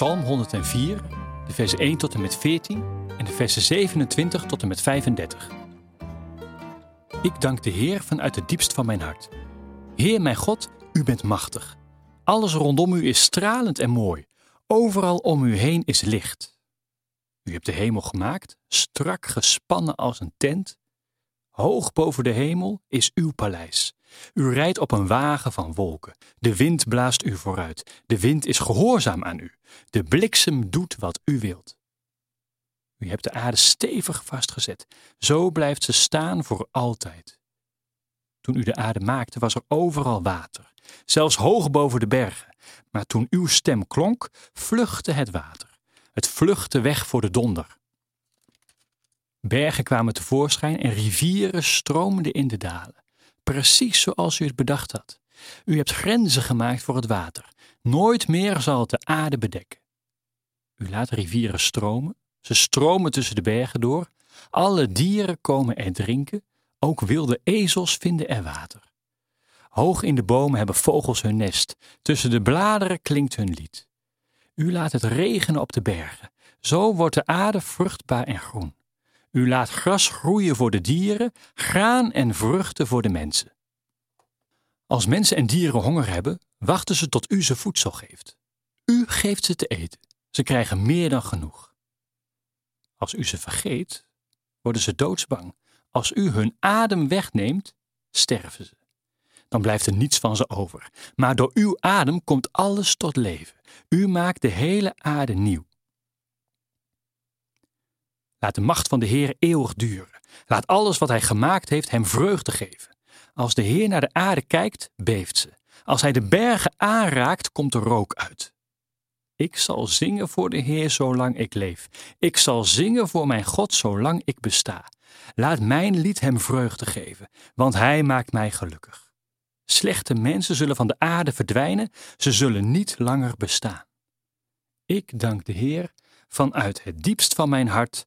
Psalm 104, de versen 1 tot en met 14 en de versen 27 tot en met 35. Ik dank de Heer vanuit het diepst van mijn hart. Heer mijn God, u bent machtig. Alles rondom u is stralend en mooi. Overal om u heen is licht. U hebt de hemel gemaakt, strak gespannen als een tent. Hoog boven de hemel is uw paleis. U rijdt op een wagen van wolken. De wind blaast u vooruit. De wind is gehoorzaam aan u. De bliksem doet wat u wilt. U hebt de aarde stevig vastgezet. Zo blijft ze staan voor altijd. Toen u de aarde maakte, was er overal water, zelfs hoog boven de bergen. Maar toen uw stem klonk, vluchtte het water. Het vluchtte weg voor de donder. Bergen kwamen tevoorschijn en rivieren stroomden in de dalen precies zoals u het bedacht had. U hebt grenzen gemaakt voor het water. Nooit meer zal het de aarde bedekken. U laat rivieren stromen, ze stromen tussen de bergen door. Alle dieren komen er drinken, ook wilde ezels vinden er water. Hoog in de bomen hebben vogels hun nest, tussen de bladeren klinkt hun lied. U laat het regenen op de bergen, zo wordt de aarde vruchtbaar en groen. U laat gras groeien voor de dieren, graan en vruchten voor de mensen. Als mensen en dieren honger hebben, wachten ze tot u ze voedsel geeft. U geeft ze te eten. Ze krijgen meer dan genoeg. Als u ze vergeet, worden ze doodsbang. Als u hun adem wegneemt, sterven ze. Dan blijft er niets van ze over. Maar door uw adem komt alles tot leven. U maakt de hele aarde nieuw. Laat de macht van de Heer eeuwig duren. Laat alles wat hij gemaakt heeft hem vreugde geven. Als de Heer naar de aarde kijkt, beeft ze. Als hij de bergen aanraakt, komt er rook uit. Ik zal zingen voor de Heer zolang ik leef. Ik zal zingen voor mijn God zolang ik besta. Laat mijn lied hem vreugde geven, want hij maakt mij gelukkig. Slechte mensen zullen van de aarde verdwijnen, ze zullen niet langer bestaan. Ik dank de Heer vanuit het diepst van mijn hart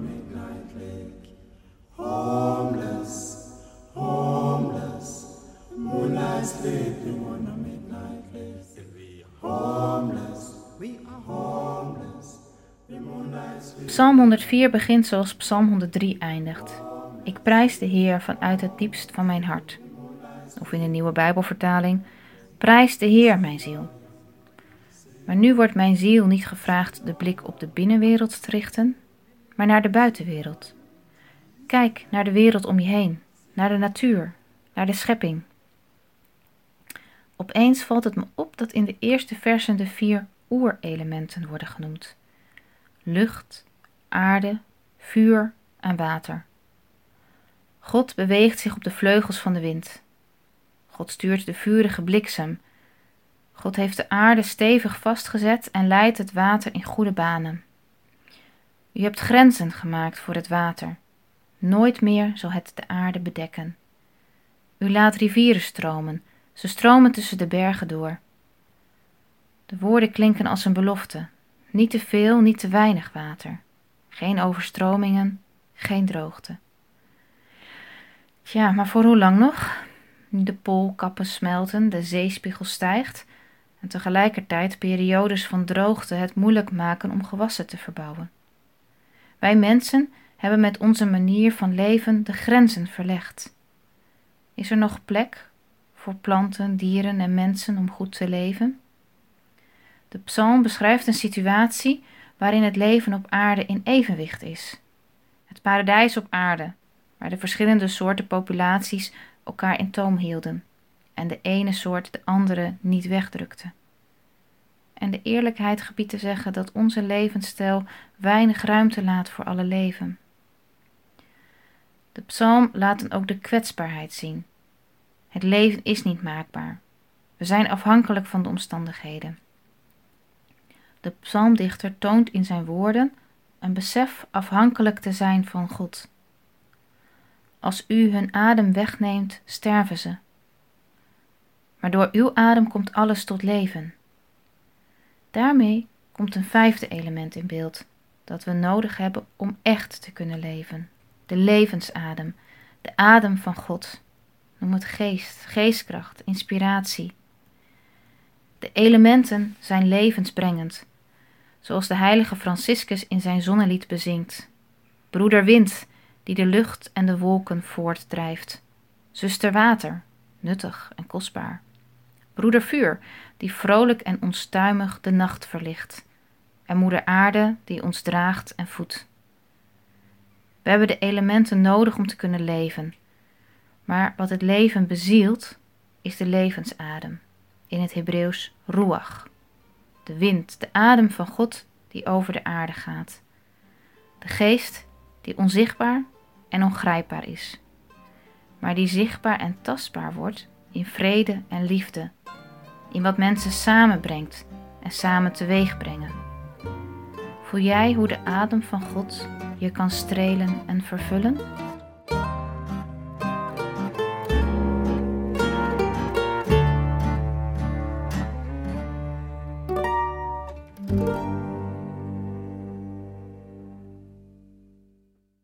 midnight lake. Homeless, homeless, moonlight midnight lake. Homeless, we are homeless. Psalm 104 begint zoals Psalm 103 eindigt. Ik prijs de Heer vanuit het diepst van mijn hart. Of in de nieuwe Bijbelvertaling: Prijs de Heer, mijn ziel. Maar nu wordt mijn ziel niet gevraagd de blik op de binnenwereld te richten, maar naar de buitenwereld. Kijk naar de wereld om je heen, naar de natuur, naar de schepping. Opeens valt het me op dat in de eerste versen de vier oerelementen worden genoemd: lucht, aarde, vuur en water. God beweegt zich op de vleugels van de wind. God stuurt de vurige bliksem. God heeft de aarde stevig vastgezet en leidt het water in goede banen. U hebt grenzen gemaakt voor het water. Nooit meer zal het de aarde bedekken. U laat rivieren stromen, ze stromen tussen de bergen door. De woorden klinken als een belofte. Niet te veel, niet te weinig water. Geen overstromingen, geen droogte. Tja, maar voor hoe lang nog? De poolkappen smelten, de zeespiegel stijgt en tegelijkertijd periodes van droogte het moeilijk maken om gewassen te verbouwen. Wij mensen hebben met onze manier van leven de grenzen verlegd. Is er nog plek voor planten, dieren en mensen om goed te leven? De psalm beschrijft een situatie waarin het leven op aarde in evenwicht is. Het paradijs op aarde, waar de verschillende soorten populaties elkaar in toom hielden en de ene soort de andere niet wegdrukte. en de eerlijkheid gebiedt te zeggen dat onze levensstijl weinig ruimte laat voor alle leven. De psalm laat dan ook de kwetsbaarheid zien. Het leven is niet maakbaar. We zijn afhankelijk van de omstandigheden. De psalmdichter toont in zijn woorden een besef afhankelijk te zijn van God. Als u hun adem wegneemt, sterven ze. Maar door uw adem komt alles tot leven. Daarmee komt een vijfde element in beeld dat we nodig hebben om echt te kunnen leven: de levensadem, de adem van God. Noem het geest, geestkracht, inspiratie. De elementen zijn levensbrengend, zoals de heilige Franciscus in zijn zonnelied bezingt. Broeder wind, die de lucht en de wolken voortdrijft. Zuster water, nuttig en kostbaar. Broeder vuur, die vrolijk en onstuimig de nacht verlicht. En moeder aarde, die ons draagt en voedt. We hebben de elementen nodig om te kunnen leven. Maar wat het leven bezielt, is de levensadem. In het Hebreeuws ruach. De wind, de adem van God die over de aarde gaat. De geest die onzichtbaar en ongrijpbaar is, maar die zichtbaar en tastbaar wordt in vrede en liefde, in wat mensen samenbrengt en samen teweeg brengen. Voel jij hoe de adem van God je kan strelen en vervullen?